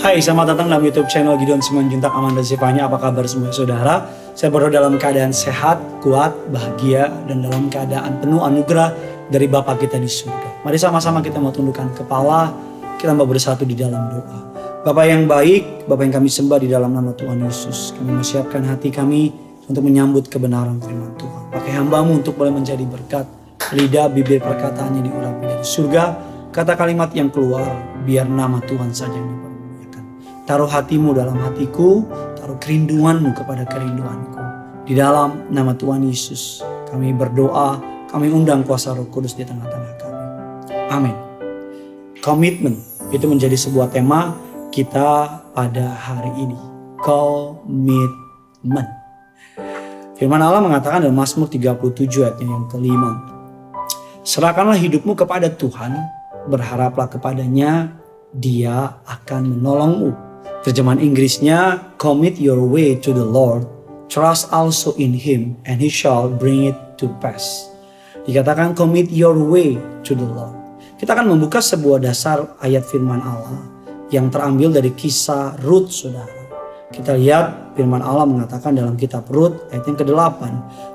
Hai, selamat datang dalam YouTube channel Gideon Simanjuntak Aman dan Sifanya. Apa kabar semua saudara? Saya berdoa dalam keadaan sehat, kuat, bahagia, dan dalam keadaan penuh anugerah dari Bapa kita di surga. Mari sama-sama kita mau tundukkan kepala, kita mau bersatu di dalam doa. Bapak yang baik, Bapak yang kami sembah di dalam nama Tuhan Yesus. Kami mau siapkan hati kami untuk menyambut kebenaran firman Tuhan. Pakai hambamu untuk boleh menjadi berkat. Lidah, bibir perkataannya diurapi dari surga. Kata kalimat yang keluar, biar nama Tuhan saja yang dipermuliakan. Taruh hatimu dalam hatiku, taruh kerinduanmu kepada kerinduanku. Di dalam nama Tuhan Yesus, kami berdoa, kami undang kuasa roh kudus di tengah-tengah kami. Amin. Komitmen, itu menjadi sebuah tema kita pada hari ini. Komitmen. Firman Allah mengatakan dalam Mazmur 37 ayat yang kelima. Serahkanlah hidupmu kepada Tuhan, berharaplah kepadanya, dia akan menolongmu. Terjemahan Inggrisnya, commit your way to the Lord, trust also in him, and he shall bring it to pass. Dikatakan commit your way to the Lord. Kita akan membuka sebuah dasar ayat firman Allah yang terambil dari kisah Ruth saudara. Kita lihat firman Allah mengatakan dalam kitab Ruth ayat yang ke-8.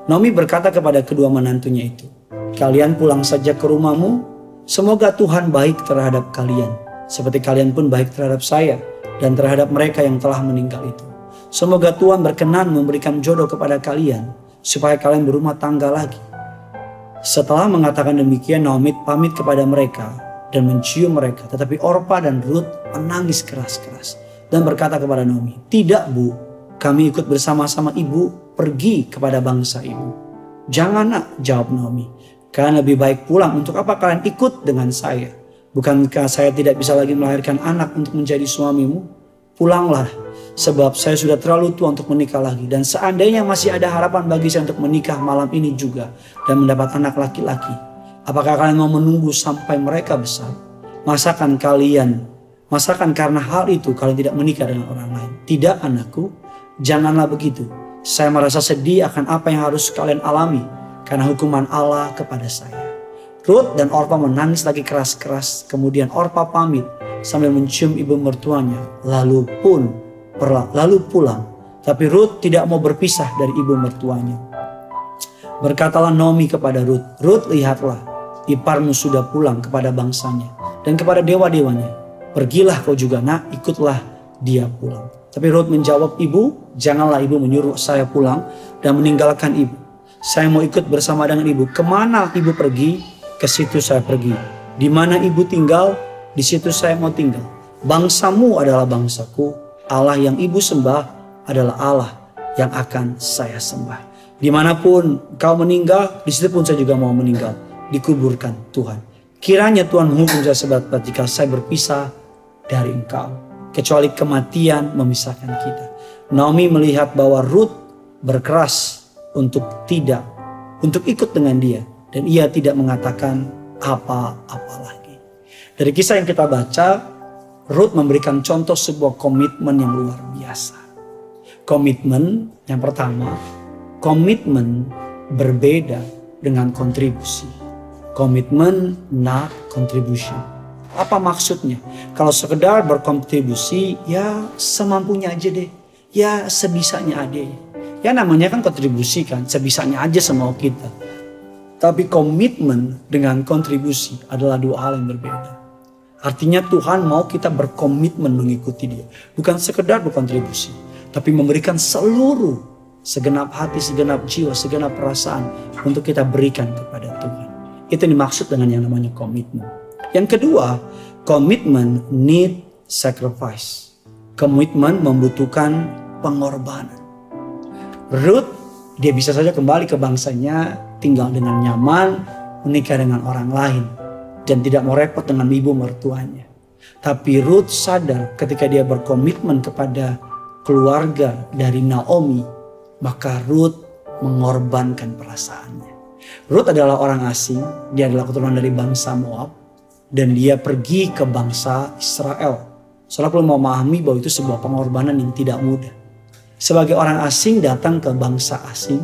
Naomi berkata kepada kedua menantunya itu. Kalian pulang saja ke rumahmu. Semoga Tuhan baik terhadap kalian. Seperti kalian pun baik terhadap saya dan terhadap mereka yang telah meninggal itu. Semoga Tuhan berkenan memberikan jodoh kepada kalian supaya kalian berumah tangga lagi. Setelah mengatakan demikian, Naomi pamit kepada mereka dan mencium mereka. Tetapi Orpa dan Ruth menangis keras-keras dan berkata kepada Naomi, Tidak bu, kami ikut bersama-sama ibu pergi kepada bangsa ibu. Jangan nak, jawab Naomi. Kalian lebih baik pulang. Untuk apa kalian ikut dengan saya? Bukankah saya tidak bisa lagi melahirkan anak untuk menjadi suamimu? Pulanglah, sebab saya sudah terlalu tua untuk menikah lagi. Dan seandainya masih ada harapan bagi saya untuk menikah malam ini juga dan mendapat anak laki-laki. Apakah kalian mau menunggu sampai mereka besar? Masakan kalian, masakan karena hal itu kalian tidak menikah dengan orang lain? Tidak anakku, janganlah begitu. Saya merasa sedih akan apa yang harus kalian alami karena hukuman Allah kepada saya. Ruth dan Orpa menangis lagi keras-keras. Kemudian Orpa pamit sambil mencium ibu mertuanya. Lalu pun lalu pulang. Tapi Ruth tidak mau berpisah dari ibu mertuanya. Berkatalah Naomi kepada Ruth, Ruth lihatlah, iparmu sudah pulang kepada bangsanya dan kepada dewa-dewanya. Pergilah kau juga nak, ikutlah dia pulang. Tapi Ruth menjawab, ibu, janganlah ibu menyuruh saya pulang dan meninggalkan ibu. Saya mau ikut bersama dengan ibu. Ke mana ibu pergi, ke situ saya pergi. Di mana ibu tinggal, di situ saya mau tinggal. Bangsamu adalah bangsaku, Allah yang ibu sembah adalah Allah yang akan saya sembah. Di mana pun kau meninggal, di situ pun saya juga mau meninggal. Dikuburkan Tuhan. Kiranya Tuhan menghukum saya sebab jika saya berpisah dari engkau. Kecuali kematian memisahkan kita. Naomi melihat bahwa Ruth berkeras untuk tidak, untuk ikut dengan dia dan ia tidak mengatakan apa-apa lagi. Dari kisah yang kita baca, Ruth memberikan contoh sebuah komitmen yang luar biasa. Komitmen yang pertama, komitmen berbeda dengan kontribusi. Komitmen not contribution. Apa maksudnya? Kalau sekedar berkontribusi, ya semampunya aja deh. Ya sebisanya aja. Ya namanya kan kontribusi kan, sebisanya aja semau kita. Tapi komitmen dengan kontribusi adalah dua hal yang berbeda. Artinya Tuhan mau kita berkomitmen mengikuti dia. Bukan sekedar berkontribusi. Tapi memberikan seluruh segenap hati, segenap jiwa, segenap perasaan untuk kita berikan kepada Tuhan. Itu dimaksud dengan yang namanya komitmen. Yang kedua, komitmen need sacrifice. Komitmen membutuhkan pengorbanan. Ruth, dia bisa saja kembali ke bangsanya tinggal dengan nyaman, menikah dengan orang lain, dan tidak mau repot dengan ibu mertuanya. Tapi Ruth sadar ketika dia berkomitmen kepada keluarga dari Naomi, maka Ruth mengorbankan perasaannya. Ruth adalah orang asing, dia adalah keturunan dari bangsa Moab, dan dia pergi ke bangsa Israel. Soalnya perlu memahami bahwa itu sebuah pengorbanan yang tidak mudah. Sebagai orang asing datang ke bangsa asing,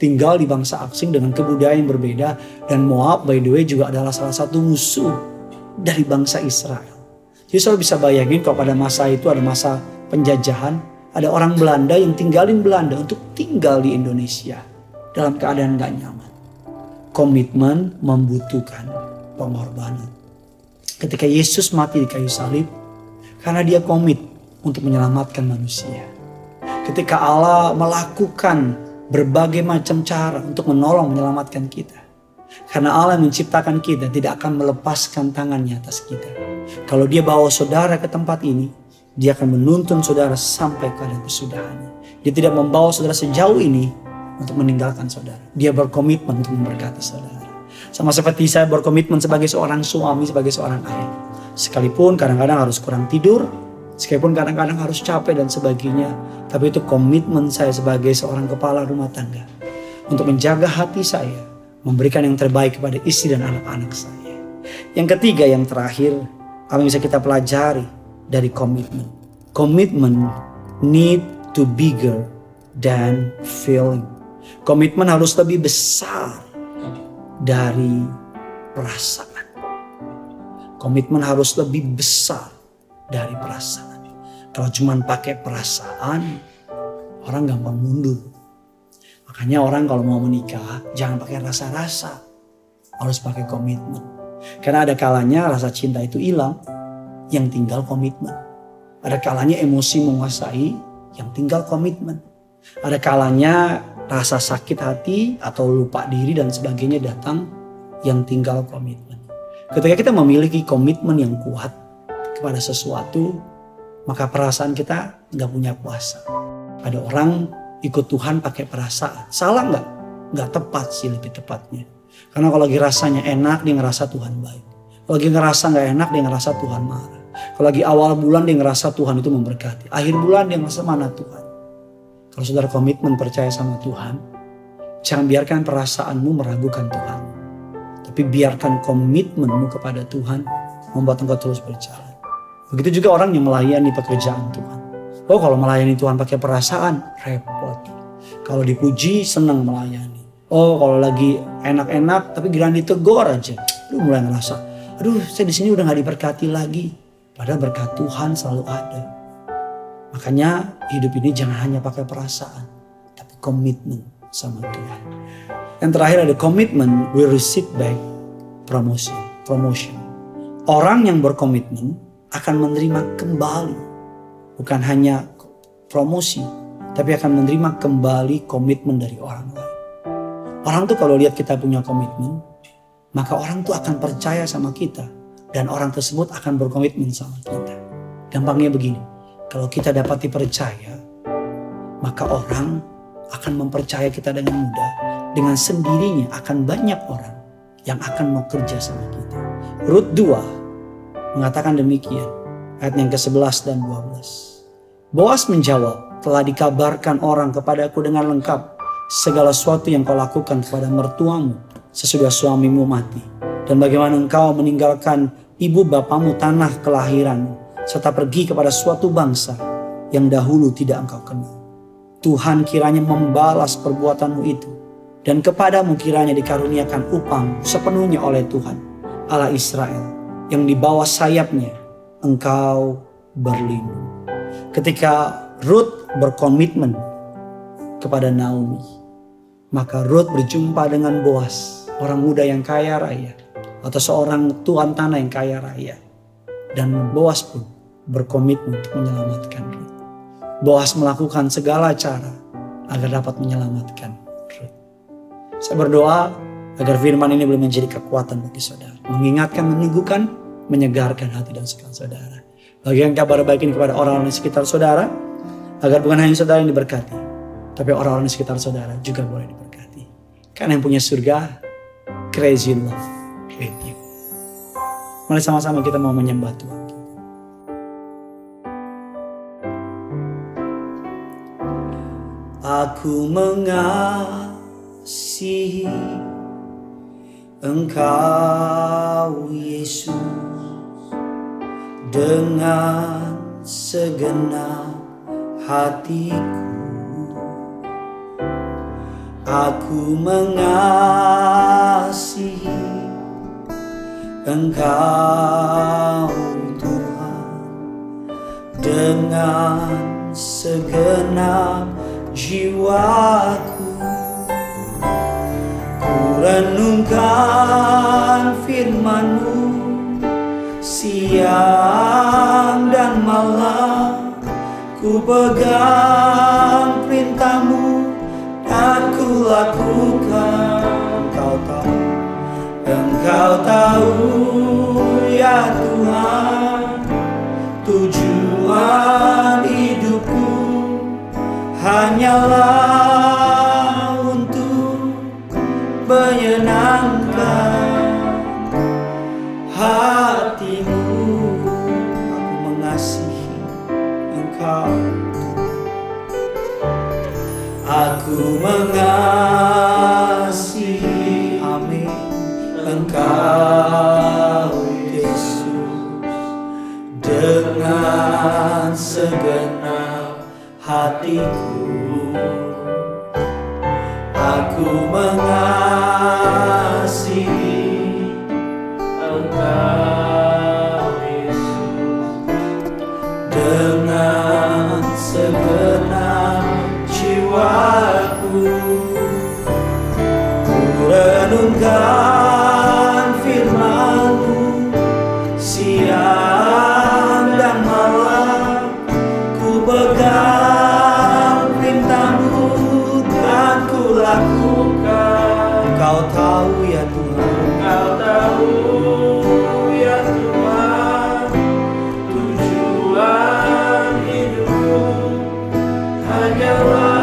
tinggal di bangsa asing dengan kebudayaan yang berbeda dan Moab by the way juga adalah salah satu musuh dari bangsa Israel. Jadi selalu bisa bayangin kalau pada masa itu ada masa penjajahan, ada orang Belanda yang tinggalin Belanda untuk tinggal di Indonesia dalam keadaan gak nyaman. Komitmen membutuhkan pengorbanan. Ketika Yesus mati di kayu salib, karena dia komit untuk menyelamatkan manusia. Ketika Allah melakukan berbagai macam cara untuk menolong menyelamatkan kita. Karena Allah menciptakan kita tidak akan melepaskan tangannya atas kita. Kalau dia bawa saudara ke tempat ini, dia akan menuntun saudara sampai ke kesudahannya. Dia tidak membawa saudara sejauh ini untuk meninggalkan saudara. Dia berkomitmen untuk memberkati saudara. Sama seperti saya berkomitmen sebagai seorang suami, sebagai seorang ayah. Sekalipun kadang-kadang harus kurang tidur, sekalipun kadang-kadang harus capek dan sebagainya. Tapi itu komitmen saya sebagai seorang kepala rumah tangga. Untuk menjaga hati saya, memberikan yang terbaik kepada istri dan anak-anak saya. Yang ketiga, yang terakhir, apa yang bisa kita pelajari dari komitmen. Komitmen need to bigger than feeling. Komitmen harus lebih besar dari perasaan. Komitmen harus lebih besar dari perasaan. Kalau cuma pakai perasaan, orang gampang mundur. Makanya orang kalau mau menikah, jangan pakai rasa-rasa. Harus pakai komitmen. Karena ada kalanya rasa cinta itu hilang, yang tinggal komitmen. Ada kalanya emosi menguasai, yang tinggal komitmen. Ada kalanya rasa sakit hati atau lupa diri dan sebagainya datang yang tinggal komitmen. Ketika kita memiliki komitmen yang kuat kepada sesuatu, maka perasaan kita nggak punya kuasa. Ada orang ikut Tuhan pakai perasaan. Salah nggak? Nggak tepat sih lebih tepatnya. Karena kalau lagi rasanya enak, dia ngerasa Tuhan baik. Kalau lagi ngerasa nggak enak, dia ngerasa Tuhan marah. Kalau lagi awal bulan, dia ngerasa Tuhan itu memberkati. Akhir bulan, dia ngerasa mana Tuhan. Kalau saudara komitmen percaya sama Tuhan, jangan biarkan perasaanmu meragukan Tuhan. Tapi biarkan komitmenmu kepada Tuhan membuat engkau terus berjalan. Begitu juga orang yang melayani pekerjaan Tuhan. Oh kalau melayani Tuhan pakai perasaan, repot. Kalau dipuji, senang melayani. Oh kalau lagi enak-enak, tapi giliran ditegur aja. Lu mulai ngerasa, aduh saya di sini udah gak diberkati lagi. Padahal berkat Tuhan selalu ada. Makanya hidup ini jangan hanya pakai perasaan, tapi komitmen sama Tuhan. Yang terakhir ada komitmen, we receive back promotion. Promotion. Orang yang berkomitmen akan menerima kembali, bukan hanya promosi, tapi akan menerima kembali komitmen dari orang lain. Orang tuh kalau lihat kita punya komitmen, maka orang tuh akan percaya sama kita dan orang tersebut akan berkomitmen sama kita. Gampangnya begini, kalau kita dapat dipercaya, maka orang akan mempercaya kita dengan mudah. Dengan sendirinya akan banyak orang yang akan mau kerja sama kita. Rut 2 mengatakan demikian. Ayat yang ke-11 dan 12. Boas menjawab, telah dikabarkan orang kepadaku dengan lengkap segala sesuatu yang kau lakukan kepada mertuamu sesudah suamimu mati. Dan bagaimana engkau meninggalkan ibu bapamu tanah kelahiranmu serta pergi kepada suatu bangsa yang dahulu tidak engkau kenal. Tuhan kiranya membalas perbuatanmu itu dan kepadamu kiranya dikaruniakan upang sepenuhnya oleh Tuhan Allah Israel yang di bawah sayapnya engkau berlindung. Ketika Ruth berkomitmen kepada Naomi, maka Ruth berjumpa dengan Boas, orang muda yang kaya raya, atau seorang tuan tanah yang kaya raya. Dan Boas pun berkomitmen untuk menyelamatkan Ruth. Boas melakukan segala cara agar dapat menyelamatkan Ruth. Saya berdoa agar firman ini boleh menjadi kekuatan bagi saudara. Mengingatkan, meneguhkan, menyegarkan hati dan segala saudara. Bagian kabar baik ini kepada orang-orang di sekitar saudara. Agar bukan hanya saudara yang diberkati. Tapi orang-orang di sekitar saudara juga boleh diberkati. Karena yang punya surga, crazy love with you. Mari sama-sama kita mau menyembah Tuhan. Aku mengasihi Engkau Yesus dengan segenap hatiku. Aku mengasihi Engkau Tuhan dengan segenap jiwaku siang dan malam Ku pegang perintahmu dan ku lakukan Kau tahu, engkau tahu ya Tuhan Tujuan hidupku hanyalah hatiku. Aku mengasihi Wonderful.